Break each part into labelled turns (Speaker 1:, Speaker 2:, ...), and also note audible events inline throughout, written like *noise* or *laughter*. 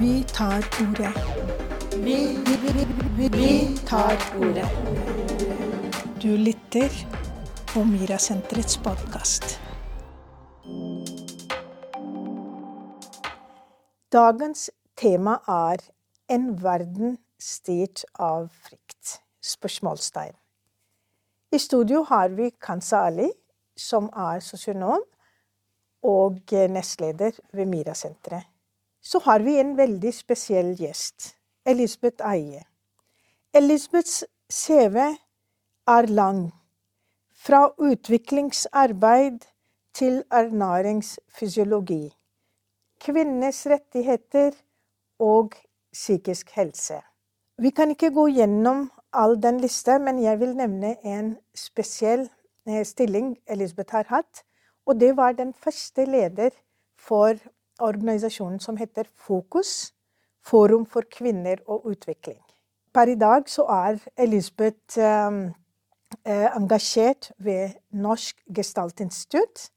Speaker 1: Vi tar ordet. Vi, vi, vi, vi, tar ordet. Du lytter på Mirasenterets podkast. Dagens tema er 'En verden styrt av frykt'? Spørsmålstegn. I studio har vi Kansa Ali, som er sosionom og nestleder ved Mira-senteret. Så har vi en veldig spesiell gjest, Elisabeth Eie. Elisabeths CV er lang. Fra utviklingsarbeid til ernæringsfysiologi. kvinnes rettigheter og psykisk helse. Vi kan ikke gå gjennom all den lista, men jeg vil nevne en spesiell stilling Elisabeth har hatt. Og det var den første leder for organisasjonen som heter Fokus, Forum for kvinner og utvikling. Per i dag så er Elisabeth eh, engasjert ved Norsk Gestaltinstitutt.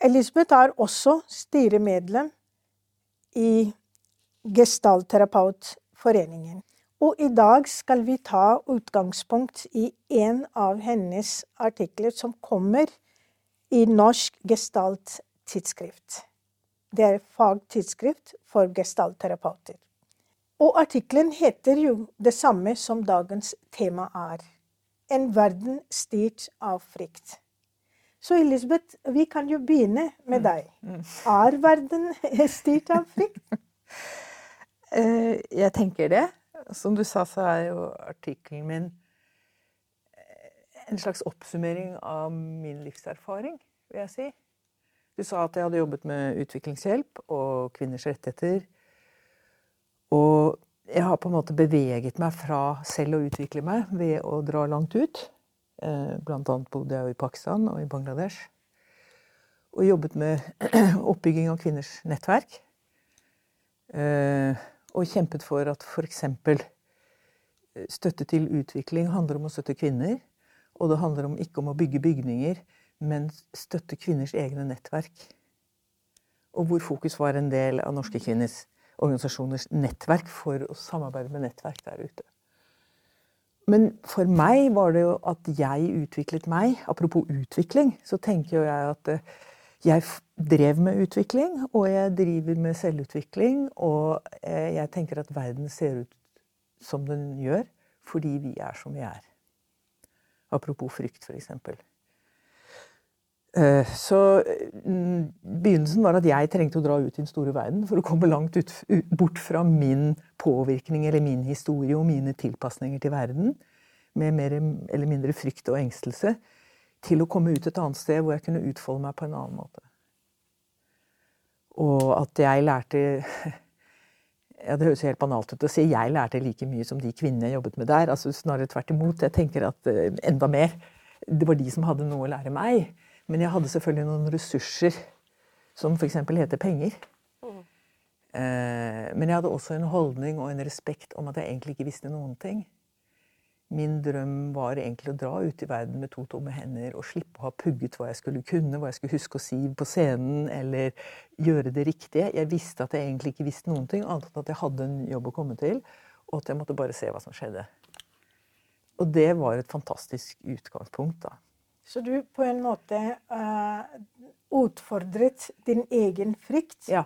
Speaker 1: Elisabeth er også styremedlem i Gestaltterapeutforeningen. Og i dag skal vi ta utgangspunkt i en av hennes artikler som kommer i Norsk Gestalttidsskrift. Det er fagtidsskrift for gestaltterapeuter. Og artikkelen heter jo det samme som dagens tema er. En verden styrt av frykt. Så Elisabeth, vi kan jo begynne med mm. deg. Mm. Er verden *laughs* styrt av frykt? *laughs*
Speaker 2: Eh, jeg tenker det. Som du sa, så er jo artikkelen min en slags oppsummering av min livserfaring, vil jeg si. Du sa at jeg hadde jobbet med utviklingshjelp og kvinners rettigheter. Og jeg har på en måte beveget meg fra selv å utvikle meg ved å dra langt ut. Eh, blant annet bodde jeg i Pakistan og i Bangladesh. Og jobbet med *clears throat* oppbygging av kvinners nettverk. Eh, og kjempet for at f.eks. støtte til utvikling handler om å støtte kvinner. Og det handler om, ikke om å bygge bygninger, men støtte kvinners egne nettverk. Og hvor fokus var en del av norske kvinners organisasjoners nettverk for å samarbeide med nettverk der ute. Men for meg var det jo at jeg utviklet meg. Apropos utvikling, så tenker jo jeg at eh, jeg drev med utvikling, og jeg driver med selvutvikling. Og eh, jeg tenker at verden ser ut som den gjør fordi vi er som vi er. Apropos frykt, f.eks. Eh, så mm, begynnelsen var at jeg trengte å dra ut i den store verden for å komme langt ut, bort fra min påvirkning eller min historie og mine tilpasninger til verden, med mer eller mindre frykt og engstelse, til å komme ut et annet sted hvor jeg kunne utfolde meg på en annen måte. Og at jeg lærte *laughs* ja, Det høres helt banalt ut å si jeg lærte like mye som de kvinnene jeg jobbet med der. altså Snarere tvert imot. Jeg tenker at uh, enda mer. Det var de som hadde noe å lære meg. Men jeg hadde selvfølgelig noen ressurser som f.eks. heter penger. Mm. Uh, men jeg hadde også en holdning og en respekt om at jeg egentlig ikke visste noen ting. Min drøm var egentlig å dra ut i verden med to tomme hender og slippe å ha pugget hva jeg skulle kunne, hva jeg skulle huske å si på scenen, eller gjøre det riktige. Jeg visste at jeg egentlig ikke visste noen ting, annet enn at jeg hadde en jobb å komme til, og at jeg måtte bare se hva som skjedde. Og det var et fantastisk utgangspunkt, da.
Speaker 1: Så du på en måte uh, utfordret din egen frykt?
Speaker 2: Ja.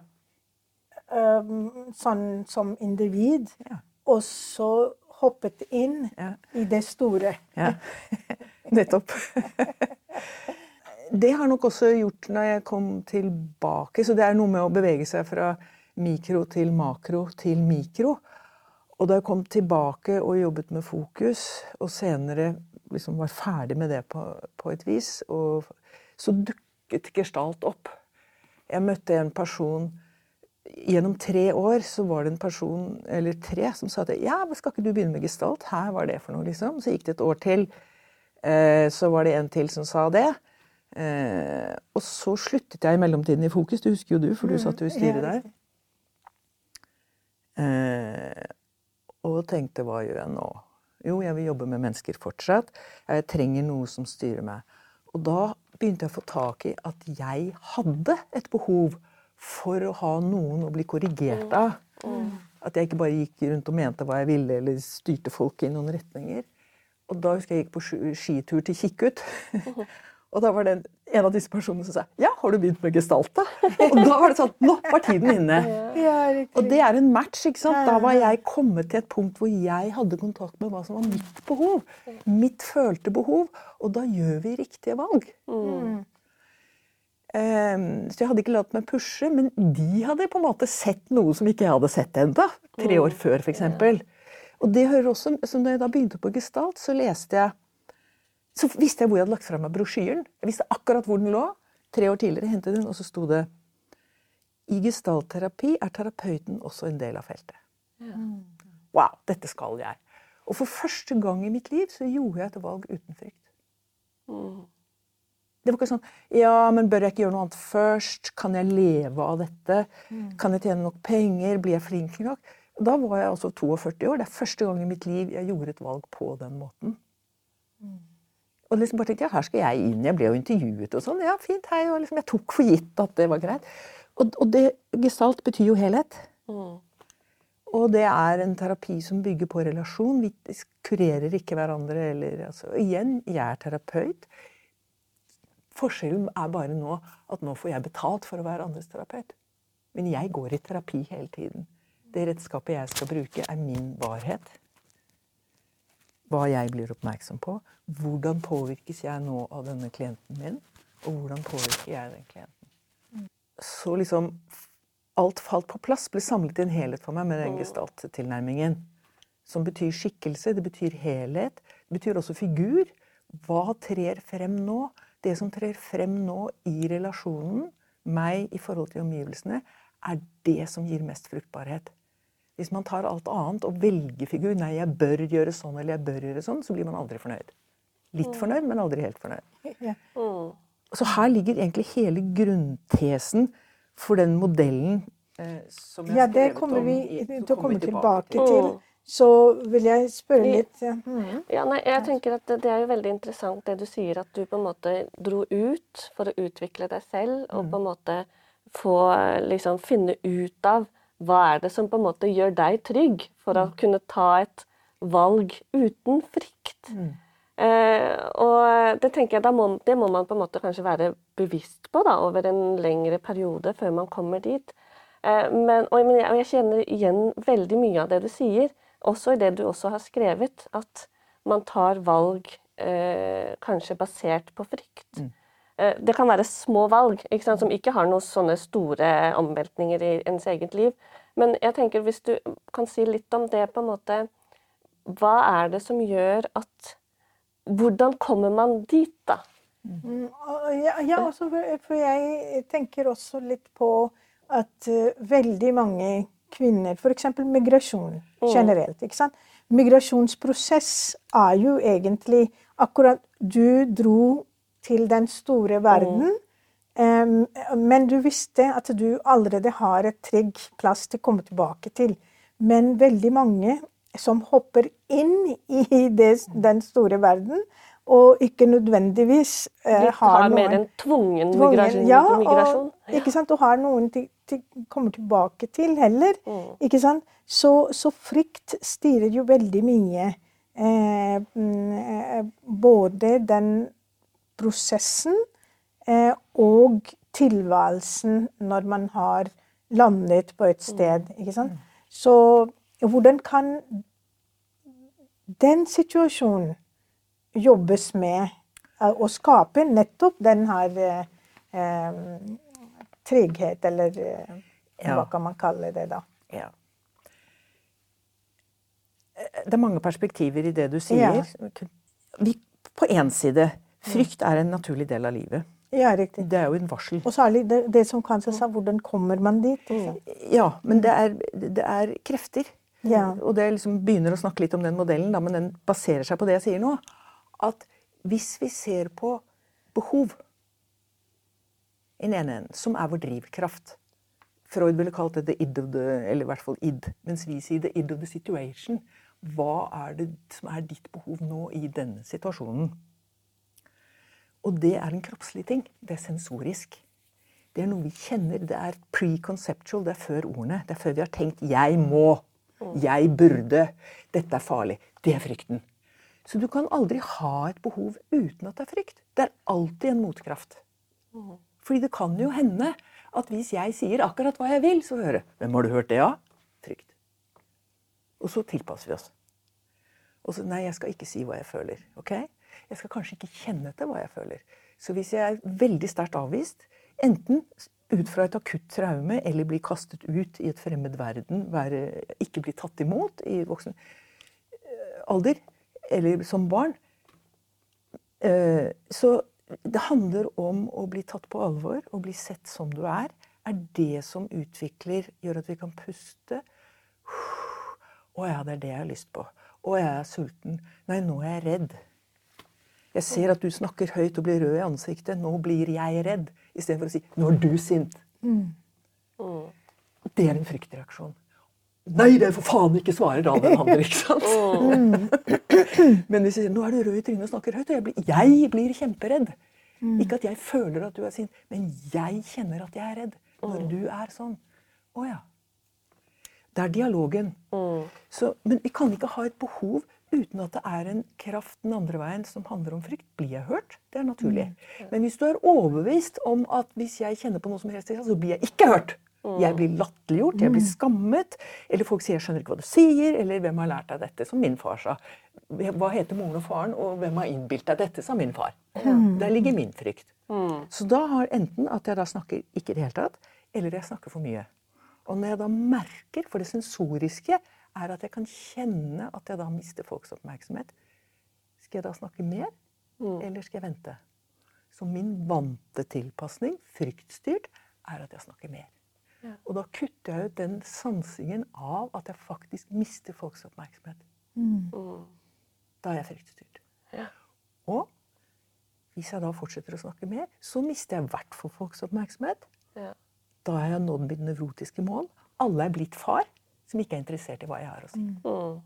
Speaker 1: Um, sånn som individ. Ja. Og så hoppet inn ja. i det store.
Speaker 2: Ja, *laughs* nettopp. *laughs* det har nok også gjort når jeg kom tilbake. Så det er noe med å bevege seg fra mikro til makro til mikro. Og da jeg kom tilbake og jobbet med fokus, og senere liksom var ferdig med det på, på et vis, Og så dukket Gestalt opp. Jeg møtte en person gjennom tre år så var det en person, eller tre, som sa at ja, skal ikke du begynne med gestalt? Her var det for noe, liksom. Så gikk det et år til. Eh, så var det en til som sa det. Eh, og så sluttet jeg i mellomtiden i Fokus, det husker jo du, for du mm, satt jo i styret der. Eh, og tenkte hva gjør jeg nå? Jo, jeg vil jobbe med mennesker fortsatt. Jeg trenger noe som styrer meg. Og da begynte jeg å få tak i at jeg hadde et behov for å ha noen å bli korrigert av. At jeg ikke bare gikk rundt og mente hva jeg ville, eller styrte folk i noen retninger. Og da husker jeg jeg gikk på skitur til Kikkut. *laughs* Og da var det en av disse personene som sa ja, har du begynt med gestalt, da? Og da var det sånn nå var tiden inne.
Speaker 1: Ja.
Speaker 2: Og det er en match. ikke sant? Da var jeg kommet til et punkt hvor jeg hadde kontakt med hva som var mitt behov. Mitt følte behov. Og da gjør vi riktige valg. Ehm, så jeg hadde ikke latt meg pushe, men de hadde på en måte sett noe som ikke jeg hadde sett ennå. Tre år før, f.eks. Og det hører også, så når jeg da begynte på gestalt, så leste jeg Så visste jeg hvor jeg hadde lagt fra meg brosjyren. Jeg visste akkurat hvor den lå. Tre år tidligere hentet den, og så sto det I gestaltterapi er terapeuten også en del av feltet. Wow, dette skal jeg. Og for første gang i mitt liv så gjorde jeg et valg uten frykt. Det var ikke sånn Ja, men bør jeg ikke gjøre noe annet først? Kan jeg leve av dette? Kan jeg tjene nok penger? Blir jeg flink nok? Da var jeg altså 42 år. Det er første gang i mitt liv jeg gjorde et valg på den måten. Og liksom bare tenkte ja, her skal jeg inn. Jeg ble jo intervjuet og sånn. Ja, fint, hei. Og liksom, jeg tok for gitt at det var greit. Og, og det, gestalt betyr jo helhet. Og det er en terapi som bygger på relasjon. Vi kurerer ikke hverandre. Eller, altså, igjen, jeg er terapeut. Forskjellen er bare nå at nå får jeg betalt for å være andres terapeut. Men jeg går i terapi hele tiden. Det redskapet jeg skal bruke, er min varhet. Hva jeg blir oppmerksom på. Hvordan påvirkes jeg nå av denne klienten min? Og hvordan påvirker jeg den klienten? Så liksom alt falt på plass, ble samlet i en helhet for meg med den gestalttilnærmingen. Som betyr skikkelse, det betyr helhet. Det betyr også figur. Hva trer frem nå? Det som trer frem nå i relasjonen, meg i forhold til omgivelsene, er det som gir mest fruktbarhet. Hvis man tar alt annet og velger figur, nei, jeg bør gjøre sånn eller jeg bør gjøre sånn, så blir man aldri fornøyd. Litt fornøyd, men aldri helt fornøyd.
Speaker 1: Ja.
Speaker 2: Så her ligger egentlig hele grunntesen for den modellen eh, som jeg
Speaker 1: Ja,
Speaker 2: har
Speaker 1: det
Speaker 2: skrevet
Speaker 1: kommer
Speaker 2: om
Speaker 1: vi
Speaker 2: i- så kommer
Speaker 1: komme
Speaker 2: vi
Speaker 1: tilbake
Speaker 2: til.
Speaker 1: til. Så vil jeg spørre litt ja.
Speaker 3: Ja, nei, jeg tenker at det, det er jo veldig interessant det du sier, at du på en måte dro ut for å utvikle deg selv, og på en måte få liksom finne ut av hva er det som på en måte gjør deg trygg, for å kunne ta et valg uten frykt. Eh, og det tenker jeg, da må, det må man på en måte kanskje være bevisst på da, over en lengre periode før man kommer dit. Eh, men, og, jeg, jeg kjenner igjen veldig mye av det du sier, også i det du også har skrevet, at man tar valg eh, kanskje basert på frykt. Eh, det kan være små valg ikke sant, som ikke har noen sånne store omveltninger i ens eget liv. Men jeg tenker hvis du kan si litt om det på en måte Hva er det som gjør at Hvordan kommer man dit, da?
Speaker 1: Mm, Ja, ja altså, for- jeg tenker også litt på at eh, veldig mange kvinner, f.eks. migrasjon generelt ikke sant? Migrasjonsprosess er jo egentlig akkurat Du dro til den store verden, em, men du visste at du allerede har et trygg plass til å komme tilbake til. Men veldig mange som hopper inn i det, den store verden, og ikke nødvendigvis
Speaker 3: uh,
Speaker 1: har noen
Speaker 3: mer en tvungen
Speaker 1: tvungen- ja,
Speaker 3: migrasjon.
Speaker 1: Og, ikke sant? og har noen til, til kommer tilbake til heller. Ikke sant? Så, så frykt styrer jo veldig mye. Eh, mm, eh, både den prosessen eh, og tilværelsen når man har landet på et sted. Ikke sant? Så hvordan kan den situasjonen jobbes med eh, å skape nettopp den her eh, eh, trygghet, eller eh,
Speaker 2: Ja.
Speaker 1: hva kan man kalle det da?
Speaker 2: Ja. Eh, Det er mange perspektiver i det du sier. Vi, på én side frykt er en naturlig del av livet.
Speaker 1: Ja, riktig.
Speaker 2: Det er jo en varsel.
Speaker 1: Og særlig det, det som kanskje sa, hvordan kommer man dit?
Speaker 2: Ja, men det er, det er krefter.
Speaker 1: Ja.
Speaker 2: Og det liksom begynner å snakke litt om den modellen, da, men den baserer seg på det jeg sier nå. At hvis vi ser på behov i den ene enden, som er vår drivkraft Freud ville kalt det the id of the Eller i hvert fall id. Mens vi sier the id of the situation. Hva er det som er ditt behov nå i denne situasjonen? Og det er en kroppslig ting. Det er sensorisk. det er noe vi kjenner. Det er preconceptual. Det er før ordene. Det er før vi har tenkt 'jeg må', 'jeg burde', 'dette er farlig'. Det er frykten. Så du kan aldri ha et behov uten at det er frykt. Det er alltid en motkraft. Fordi det kan jo hende at hvis jeg sier akkurat hva jeg vil, så hører 'Hvem har du hørt det av?' Frykt. Og så tilpasser vi oss. Og så Nei, jeg skal ikke si hva jeg føler. ok? Jeg skal kanskje ikke kjenne etter hva jeg føler. Så hvis jeg er veldig sterkt avvist, enten ut fra et akutt traume eller bli kastet ut i et fremmed verden, være, ikke bli tatt imot i voksen eh, alder, eller som barn eh, Så det handler om å bli tatt på alvor og bli sett som du er. Er det som utvikler, gjør at vi kan puste. Å ja, det er det jeg har lyst på. Å, jeg er sulten. Nei, nå er jeg redd. Jeg ser at du snakker høyt og blir rød i ansiktet. Nå blir jeg redd. Istedenfor å si 'nå er du sint'. Det er en fryktreaksjon. Nei, det er for faen ikke svarer da den andre, ikke sant? *clears throat* Men hvis jeg sier 'nå er du rød i trynet og snakker høyt', og jeg blir, jeg blir kjemperedd. Ikke at jeg føler at du er sint, men jeg kjenner at jeg er redd når du er sånn. Å ja. Det er dialogen. Så, men vi kan ikke ha et behov uten at det er en kraft den andre veien som handler om frykt. Blir jeg hørt? Det er naturlig. Men hvis du er overbevist om at hvis jeg kjenner på noe som helst, så blir jeg ikke hørt. Jeg blir latterliggjort, jeg blir skammet. Eller folk sier 'jeg skjønner ikke hva du sier', eller 'hvem har lært deg dette', som min far sa. Hva heter moren og faren, og hvem har innbilt deg dette, sa min far. Der ligger min frykt. Så da har enten at jeg da snakker ikke i det hele tatt, eller jeg snakker for mye. Og når jeg da merker, for det sensoriske er at jeg kan kjenne at jeg da mister folks oppmerksomhet, skal jeg da snakke mer, eller skal jeg vente? Så min vante tilpasning, fryktstyrt, er at jeg snakker mer. Og da kutter jeg ut den sansingen av at jeg faktisk mister folks oppmerksomhet. Da er jeg fryktstyrt.
Speaker 3: Ja.
Speaker 2: Og hvis jeg da fortsetter å snakke mer, så mister jeg i hvert fall folks oppmerksomhet.
Speaker 3: Ja.
Speaker 2: Da har jeg nådd mitt nevrotiske mål. Alle er blitt far som ikke er interessert i hva jeg har å si.
Speaker 3: Mm.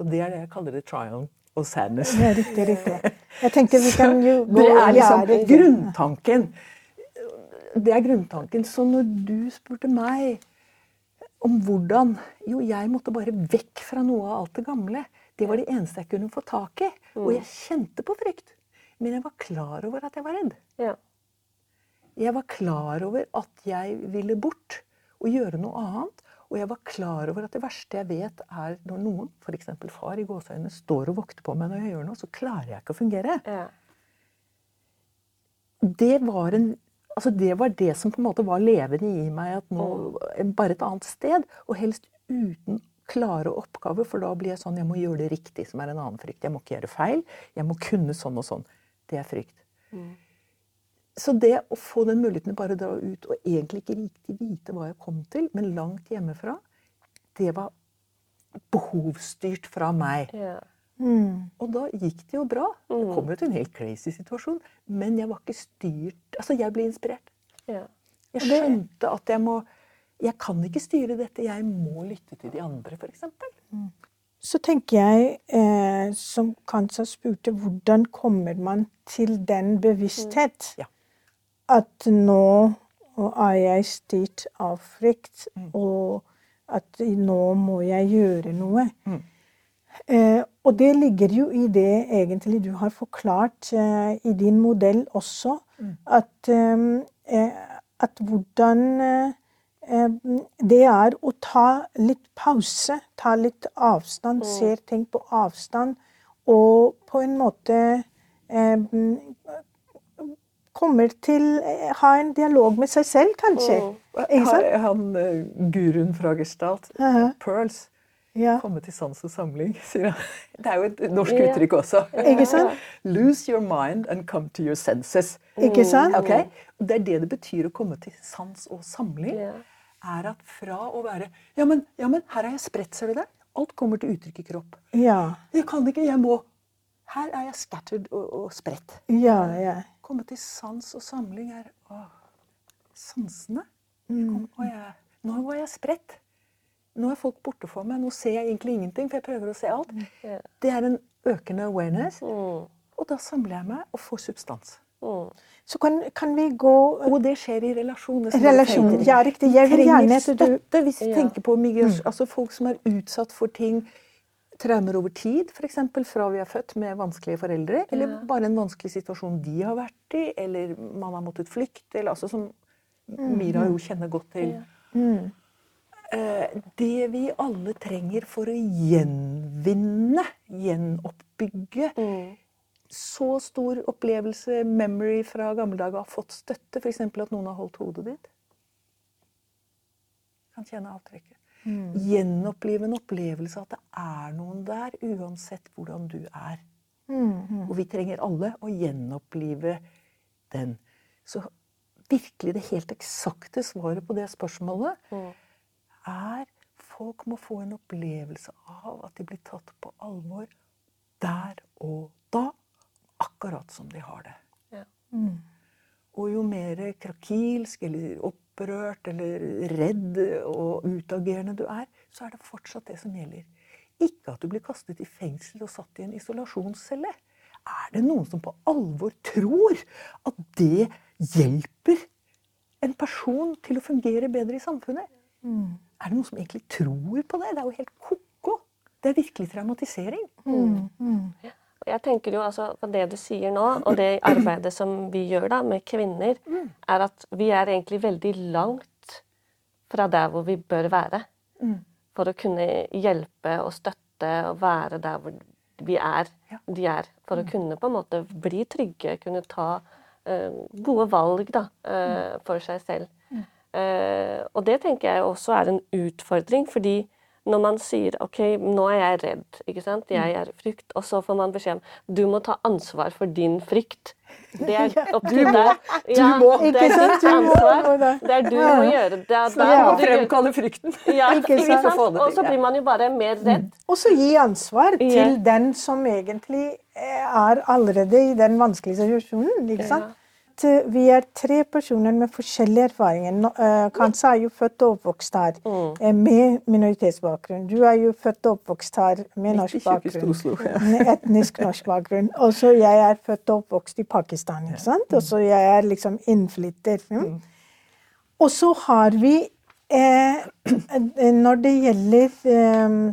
Speaker 2: Og det er det jeg kaller det trial og sadness.
Speaker 1: Ja, riktig, riktig. Jeg tenker vi kan jo *laughs* gå
Speaker 2: Det er liksom
Speaker 1: gjerde-
Speaker 2: grunntanken. Det er grunntanken. Så når du spurte meg om hvordan Jo, jeg måtte bare vekk fra noe av alt det gamle. Det var det eneste jeg kunne få tak i. Og jeg kjente på frykt. Men jeg var klar over at jeg var redd.
Speaker 3: Ja.
Speaker 2: Jeg var klar over at jeg ville bort og gjøre noe annet. Og jeg var klar over at det verste jeg vet, er når noen, f.eks. far i gåseøynene, står og vokter på meg når jeg gjør noe, så klarer jeg ikke å fungere.
Speaker 3: Ja.
Speaker 2: Det var, en, altså det var det som på en måte var levende i meg. at nå, Bare et annet sted, og helst uten klare oppgaver. For da blir jeg sånn Jeg må gjøre det riktig, som er en annen frykt. Jeg må ikke gjøre feil. Jeg må kunne sånn og sånn. Det er frykt. Så det å få den muligheten til bare å dra ut og egentlig ikke riktig vite hva jeg kom til, men langt hjemmefra, det var behovsstyrt fra meg.
Speaker 3: Ja.
Speaker 1: Mm.
Speaker 2: Og da gikk det jo bra. Det kom jo til en helt crazy situasjon, men jeg var ikke styrt Altså, jeg ble inspirert.
Speaker 3: Ja.
Speaker 2: Jeg skjønte at jeg må Jeg kan ikke styre dette, jeg må lytte til de andre, f.eks.
Speaker 1: Så tenker jeg, eh, som Kansa spurte, hvordan kommer man til den bevissthet?
Speaker 2: Ja.
Speaker 1: At nå er jeg styrt av frykt, og at nå må jeg gjøre noe. Eh, og det ligger jo i det egentlig du har forklart eh, i din modell også, at, eh, eh, at hvordan eh, eh, det er å ta litt pause, ta litt avstand, se ting på avstand, og på en måte kommer til å ha en dialog med seg selv, kanskje. Ikke sant?
Speaker 2: Han, han eh, guruen fra Gestalt,
Speaker 1: Ja.
Speaker 2: Pearls,
Speaker 1: Ja.
Speaker 2: komme til sans og samling, *laughs* sier han. Det er jo et norsk
Speaker 3: Ja.
Speaker 2: uttrykk også.
Speaker 1: Ikke sant?
Speaker 2: Lose your mind and come to your senses.
Speaker 1: Ikke sant?
Speaker 2: Okay? Det er det det betyr å komme til sans og samling.
Speaker 3: Ja.
Speaker 2: Er at fra å være ja men, ja, men her er jeg spredt, ser du det? Alt kommer til uttrykk i kropp.
Speaker 1: Ja.
Speaker 2: Jeg kan ikke, jeg må. Her er jeg scattered og, og spredt.
Speaker 1: Ja, ja.
Speaker 2: Komme til sans og samling er å, sansene. Kom, jeg, nå var jeg spredt. Nå er folk borte for meg. Nå ser jeg egentlig ingenting, for jeg prøver å se alt. Det er en økende awareness.
Speaker 3: Mm.
Speaker 2: Og da samler jeg meg og får substans.
Speaker 3: Mm.
Speaker 1: Så kan, kan vi gå
Speaker 2: Og det skjer i relasjoner.
Speaker 1: Relasjon, ja, riktig. Jeg vil gjerne
Speaker 2: støtte hvis vi
Speaker 3: Ja.
Speaker 2: tenker på migrasjon.
Speaker 1: Mm.
Speaker 2: Altså folk som er utsatt for ting, traumer over tid, f.eks. fra vi er født med vanskelige foreldre, eller
Speaker 3: Ja.
Speaker 2: bare en vanskelig situasjon de har vært i, eller man har måttet flykte, eller altså som Mira jo kjenner godt til.
Speaker 3: Ja.
Speaker 1: mm,
Speaker 2: Det vi alle trenger for å gjenvinne, gjenoppbygge
Speaker 3: Mm.
Speaker 2: så stor opplevelse, memory fra gamle dager, har fått støtte, f.eks. at noen har holdt hodet ditt. Kan kjenne avtrekket.
Speaker 1: Mm,
Speaker 2: Gjenopplive en opplevelse av at det er noen der, uansett hvordan du er.
Speaker 1: mm, mm.
Speaker 2: Og vi trenger alle å gjenopplive den. Så virkelig det helt eksakte svaret på det spørsmålet
Speaker 3: Mm.
Speaker 2: er folk må få en opplevelse av at de blir tatt på alvor der og da, akkurat som de har det.
Speaker 3: Ja.
Speaker 1: Mm.
Speaker 2: Og jo mer krakilsk eller opprørt eller redd og utagerende du er, så er det fortsatt det som gjelder. Ikke at du blir kastet i fengsel og satt i en isolasjonscelle. Er det noen som på alvor tror at det hjelper en person til å fungere bedre i samfunnet?
Speaker 1: Mm.
Speaker 2: Er det noen som egentlig tror på det? Det er jo helt ko-ko. Det er virkelig traumatisering.
Speaker 1: Mm. Mm.
Speaker 3: Jeg tenker jo altså på det du sier nå, og det arbeidet som vi gjør da med kvinner, er at vi er egentlig veldig langt fra der hvor vi bør være.
Speaker 2: Mm.
Speaker 3: For å kunne hjelpe og støtte og være der hvor vi er, de er. For å kunne på en måte bli trygge, kunne ta uh, gode valg da, uh, for seg selv. Uh, og det tenker jeg også er en utfordring, fordi når man sier OK, nå er jeg redd, ikke sant? jeg er i frykt, og så får man beskjed om du må ta ansvar for din frykt. Det er *laughs* opp til deg. Ja,
Speaker 2: må.
Speaker 3: det er ditt
Speaker 1: Du
Speaker 3: ansvar. Det er du
Speaker 1: Ja.
Speaker 3: må gjøre det. er, da
Speaker 1: Ja.
Speaker 3: må du
Speaker 2: Fremkalle frykten. *laughs*
Speaker 3: ja,
Speaker 1: Ikke sant?
Speaker 3: Og så blir man jo bare mer redd.
Speaker 1: Og så gi ansvar til den som egentlig er allerede i den vanskelige situasjonen. ikke sant? At Vi er tre personer med forskjellige erfaringer. Nå, eh, Kansa er jo født og oppvokst her
Speaker 3: Mm.
Speaker 1: eh, med minoritetsbakgrunn. Du er jo født og oppvokst her med norsk bakgrunn.
Speaker 2: Oslo, ja.
Speaker 1: Etnisk norsk bakgrunn. Og så jeg er født og oppvokst i Pakistan. ikke sant? Og så jeg er liksom innflytter. Mm. Og så har vi eh, Når det gjelder eh,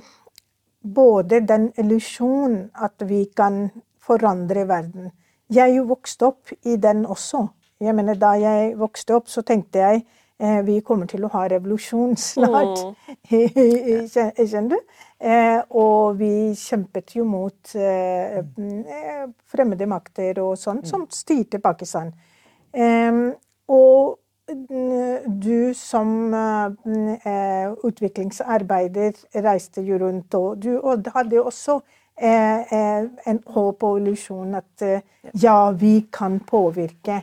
Speaker 1: både den illusjonen at vi kan forandre verden Jeg er jo vokst opp i den også. Jeg mener, Da jeg vokste opp, så tenkte jeg eh, vi kommer til å ha revolusjon *laughs* snart. *laughs* Skjønner du? Eh, og vi kjempet jo mot eh, eh, fremmede makter og sånt som styrte Pakistan. Og mm, du som eh, utviklingsarbeider reiste jo rundt, og du og hadde også eh, eh, en håp og illusjon at eh, ja, vi kan påvirke.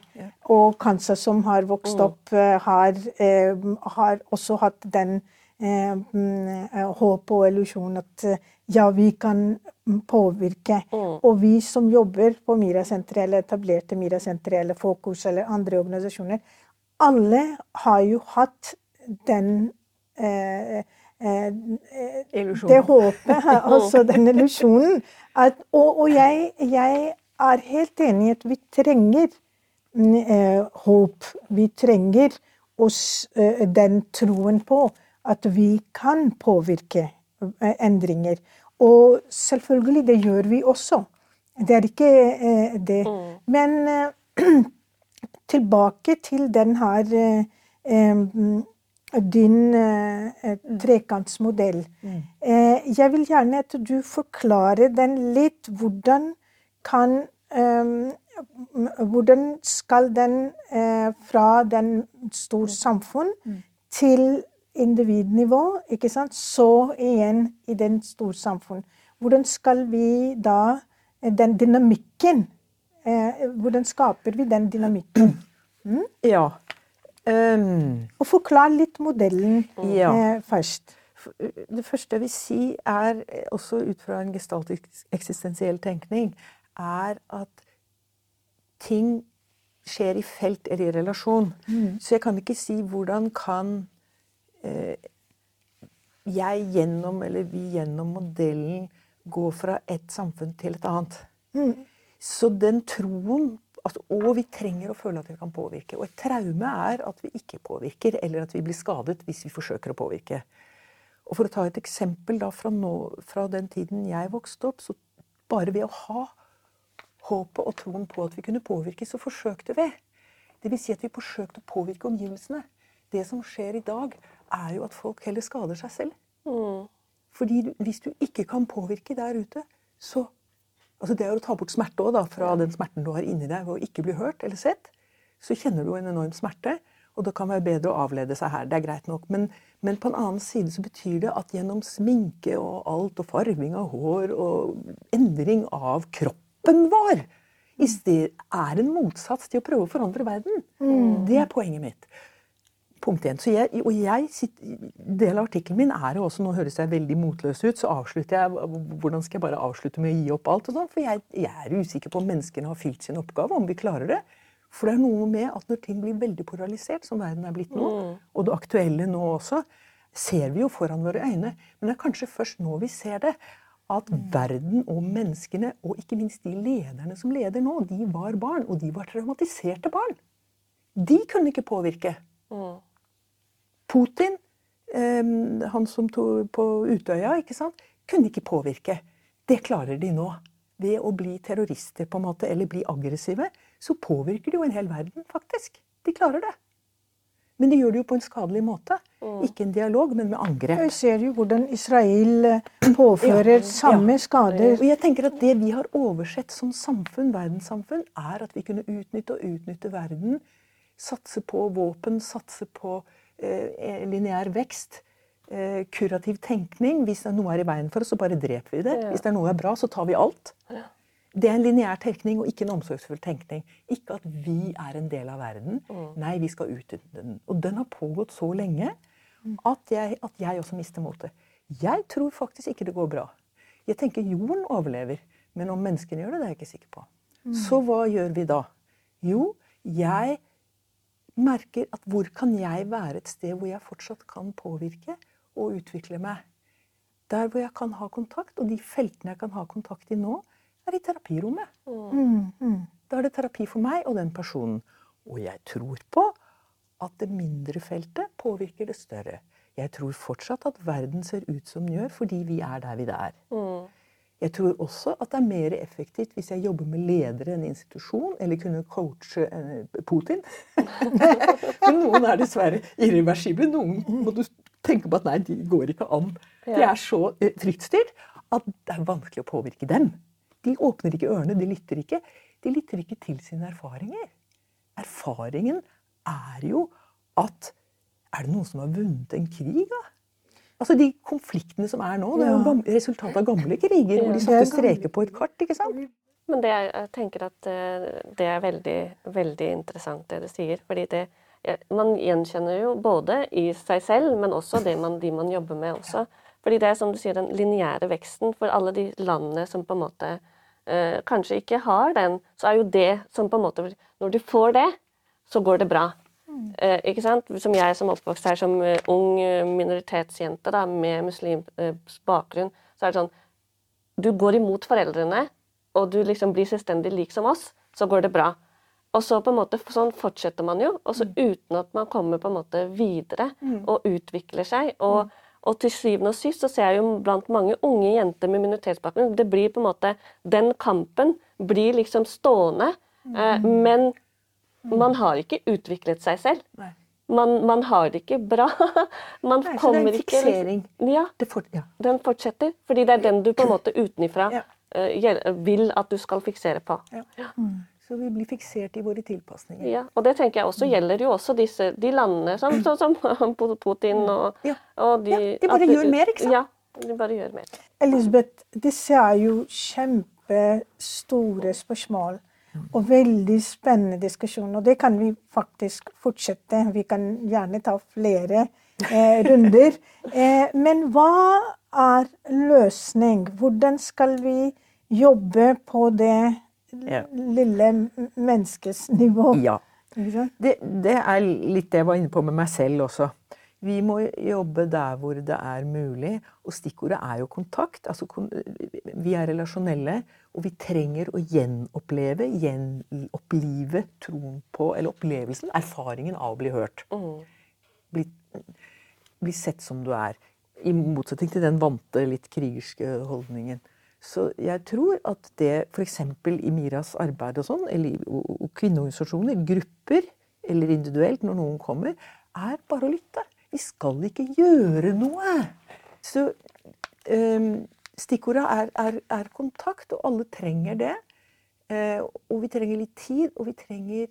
Speaker 1: Og kanskje som har vokst opp, eh, har, eh, har også hatt den eh, mm, håp og illusjon at ja, vi kan mm, påvirke. Og vi som jobber på Mira-senteret, eller etablerte Mira-senteret, eller Fokus eller andre organisasjoner, alle har jo hatt den eh. Det håpet, *laughs* *laughs* altså den illusjonen. At, og og jeg, jeg er helt enig i at vi trenger mm, eh, håp. Vi trenger oss eh, den troen på at vi kan påvirke eh, endringer. Og selvfølgelig, det gjør vi også. Det er ikke eh, det. Men eh, *clears throat* tilbake til den her eh, em, din eh, trekantsmodell. trekantsmodell. Eh, jeg vil gjerne at du forklarer den litt. Hvordan kan eh, Hvordan skal den eh, fra den stor samfunn til individnivå, ikke sant? så igjen i den storsamfunn. Hvordan skal vi da Den dynamikken eh, Hvordan skaper vi den dynamikken? *clears throat*
Speaker 2: Ja. Ehm,
Speaker 1: Og forklar litt modellen
Speaker 2: Ja.
Speaker 1: eh, først.
Speaker 2: Det første jeg vil si, er også ut fra en gestaltisk eksistensiell tenkning, er at ting skjer i felt eller i relasjon. Så jeg kan ikke si hvordan kan eh, jeg gjennom, eller vi gjennom modellen, gå fra et samfunn til et annet. Så den troen altså, og vi trenger å føle at vi kan påvirke. Og et traume er at vi ikke påvirker, eller at vi blir skadet hvis vi forsøker å påvirke. Og For å ta et eksempel da fra, nå, fra den tiden jeg vokste opp, så bare ved å ha håpet og troen på at vi kunne påvirke, så forsøkte vi. Det vil si at vi forsøkte å påvirke omgivelsene. Det som skjer i dag, er jo at folk heller skader seg selv.
Speaker 3: Mm.
Speaker 2: Fordi du- hvis du ikke kan påvirke der ute, så altså Det er å ta bort smerte også, da, fra den smerten du har inni deg ved å ikke bli hørt eller sett. Så kjenner du en enorm smerte, og det kan være bedre å avlede seg her. Det er greit nok. Men, men på en annen side så betyr det at gjennom sminke og alt, og farving av hår og endring av kroppen vår i sted, er en motsats til å prøve å forandre verden. Det er poenget mitt. Punkt én. Så jeg, og jeg sitter, del av artikkelen min er jo også Nå høres jeg veldig motløs ut, så avslutter jeg Hvordan skal jeg bare avslutte med å gi opp alt? og sånt? For jeg, jeg er usikker på om menneskene har fylt sin oppgave, om vi klarer det. For det er noe med at når ting blir veldig polarisert, som verden er blitt nå, og det aktuelle nå også, ser vi jo foran våre øyne. Men det er kanskje først nå vi ser det. At verden og menneskene, og ikke minst de lederne som leder nå, de var barn. Og de var traumatiserte barn. De kunne ikke påvirke.
Speaker 3: Mm.
Speaker 2: Putin, eh, han som tok på Utøya, ikke sant, kunne ikke påvirke. Det klarer de nå. Ved å bli terrorister på en måte, eller bli aggressive, så påvirker de jo en hel verden, faktisk. De klarer det. Men de gjør det jo på en skadelig måte. Ikke en dialog, men med angrep.
Speaker 1: Jeg ser jo hvordan Israel påfører påfører samme skader.
Speaker 2: Og jeg tenker at Det vi har oversett som samfunn, verdenssamfunn, er at vi kunne utnytte og utnytte verden. Satse på våpen, satse på eh, lineær vekst. Eh, kurativ tenkning. Hvis det noe er i veien for oss, så bare dreper vi det. Hvis det er noe er bra, så tar vi alt. Det er en lineær tenkning og ikke en omsorgsfull tenkning. Ikke at vi er en del av verden. Nei, vi skal utnytte den. Og den har pågått så lenge at jeg, at jeg også mister motet. Jeg tror faktisk ikke det går bra. Jeg tenker jorden overlever, men om menneskene gjør det, det er jeg ikke sikker på. Så hva gjør vi da? Jo, jeg merker at hvor kan jeg være et sted hvor jeg fortsatt kan påvirke og utvikle meg? Der hvor jeg kan ha kontakt, og de feltene jeg kan ha kontakt i nå, er i terapirommet.
Speaker 1: Mm, mm.
Speaker 2: Da er det terapi for meg og den personen. Og jeg tror på at det mindre feltet påvirker det større. Jeg tror fortsatt at verden ser ut som den gjør, fordi vi er der vi er.
Speaker 3: Mm.
Speaker 2: Jeg tror også at det er mer effektivt hvis jeg jobber med ledere i en institusjon, eller kunne coache eh, Putin. *laughs* Men noen er dessverre irreversible. Noen må du tenke på at nei, de går ikke an. De er så fryktstyrt at det er vanskelig å påvirke dem. De åpner ikke ørene, de lytter ikke. De lytter ikke til sine erfaringer. Erfaringen er jo at Er det noen som har vunnet en krig, da? Altså De konfliktene som er nå, det er jo resultatet av gamle kriger. hvor de satte
Speaker 1: er
Speaker 2: streker på et kart. ikke sant?
Speaker 3: Men det jeg tenker at eh, det er veldig, veldig interessant det du sier. fordi det, man gjenkjenner jo både i seg selv, men også det man, de man jobber med også. Fordi det er som du sier, den lineære veksten for alle de landene som på en måte eh, kanskje ikke har den, så er jo det som på en måte Når du får det, så går det bra. Eh? Som jeg som oppvokst her som eh, ung eh, minoritetsjente da, med muslimsk eh, bakgrunn, så er det sånn Du går imot foreldrene, og du liksom blir selvstendig lik som oss, så går det bra. Og så på en måte, sånn fortsetter man jo, og så uten at man kommer på en måte videre og utvikler seg. Og, og til syvende og sist så ser jeg jo blant mange unge jenter med minoritetsbakgrunn det blir på en måte, Den kampen blir liksom stående, eh, men man har ikke utviklet seg selv.
Speaker 2: Nei.
Speaker 3: Man, man har det ikke bra. *laughs* Man
Speaker 2: Nei, så det er
Speaker 3: kommer
Speaker 2: en
Speaker 3: ikke liksom-
Speaker 2: fiksering.
Speaker 3: Ja,
Speaker 2: Det ja.
Speaker 3: den fortsetter. Fordi det er den du på en måte utenifra
Speaker 2: Ja.
Speaker 3: eh, vil at du skal fiksere på.
Speaker 2: Ja. Så vi blir fiksert i våre tilpasninger.
Speaker 3: Ja, og det tenker jeg også gjelder jo også disse, de landene som, sånn som *laughs* Putin og,
Speaker 2: Ja.
Speaker 3: og de
Speaker 2: Ja, de bare
Speaker 3: at
Speaker 2: gjør mer, ikke sant?
Speaker 3: Ja, de bare gjør mer.
Speaker 1: Elisabeth, disse er jo kjempestore spørsmål. Og veldig spennende diskusjon. Og det kan vi faktisk fortsette. Vi kan gjerne ta flere eh, runder. *laughs* Eh, men hva er løsning? Hvordan skal vi jobbe på det lille menneskets nivå?
Speaker 2: Ja. Det, det er litt det jeg var inne på med meg selv også. Vi må jobbe der hvor det er mulig. Og stikkordet er jo kontakt. Altså, vi er relasjonelle, og vi trenger å gjenoppleve, gjenopplive troen på Eller opplevelsen, erfaringen av å bli hørt. Mm. Bli, bli, sett som du er. I motsetning til den vante, litt krigerske holdningen. Så jeg tror at det f.eks. i Miras arbeid og sånn, eller i kvinneorganisasjoner, grupper eller individuelt når noen kommer, er bare å lytte. Vi skal ikke gjøre noe. Så um, stikkordet er, er, er, kontakt, og alle trenger det. Eh, og vi trenger litt tid, og vi trenger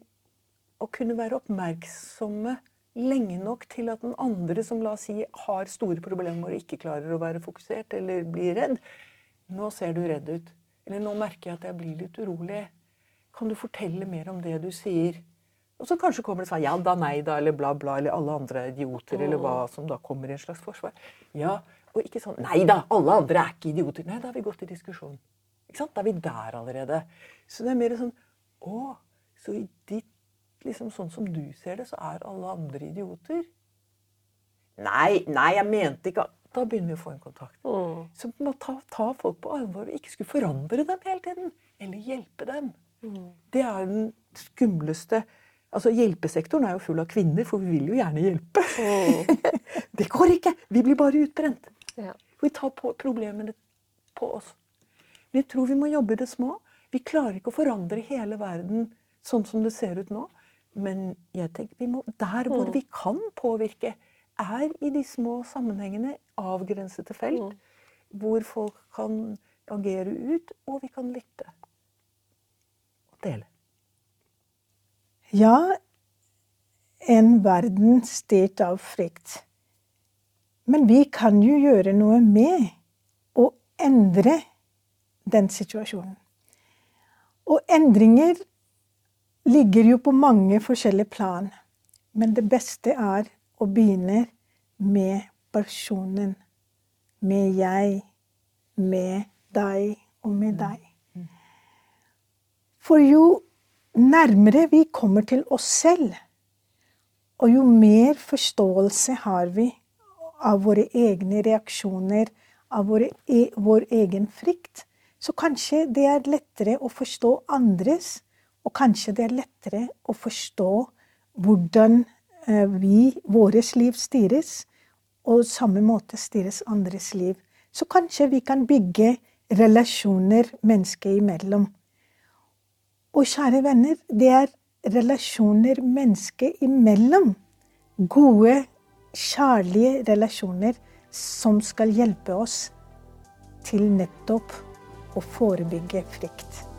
Speaker 2: å kunne være oppmerksomme lenge nok til at den andre som la oss si har store problemer og ikke klarer å være fokusert eller blir redd Nå ser du redd ut. Eller nå merker jeg at jeg blir litt urolig. Kan du fortelle mer om det du sier? Og så kanskje kommer det sånn ja da, nei da, eller bla, bla, eller alle andre idioter, eller hva som da kommer i en slags forsvar. Ja, Og ikke sånn nei da, alle andre er ikke idioter. Nei, da har vi gått i diskusjon. Ikke sant? Da er vi der allerede. Så det er mer sånn Å, så i ditt liksom sånn som du ser det, så er alle andre idioter? Nei, nei, jeg mente ikke Da begynner vi å få en kontakt. Mm. Så vi må ta, ta, folk på alvor og ikke skulle forandre dem hele tiden. Eller hjelpe dem. Mm. Det er den skumleste Altså, Hjelpesektoren er jo full av kvinner, for vi vil jo gjerne hjelpe. Mm. *laughs* det går ikke! Vi blir bare utbrent. Ja. Vi tar på problemene på oss. Men jeg tror vi må jobbe i det små. Vi klarer ikke å forandre hele verden sånn som det ser ut nå. Men jeg tenker vi må, der hvor mm. vi kan påvirke, er i de små sammenhengene, avgrensede felt, mm. hvor folk kan agere ut, og vi kan lytte. Og dele.
Speaker 1: Ja, en verden styrt av frykt. Men vi kan jo gjøre noe med å endre den situasjonen. Og endringer ligger jo på mange forskjellige plan. Men det beste er å begynne med personen. Med jeg, med deg og med deg. For jo nærmere vi kommer til oss selv, og jo mer forståelse har vi av våre egne reaksjoner, av våre, e, vår egen frykt, så kanskje det er lettere å forstå andres, og kanskje det er lettere å forstå hvordan eh, vi, våres liv, styres, og samme måte styres andres liv. Så kanskje vi kan bygge relasjoner mennesker imellom og kjære venner, det er relasjoner mennesker imellom. Gode, kjærlige relasjoner som skal hjelpe oss til nettopp å forebygge frykt.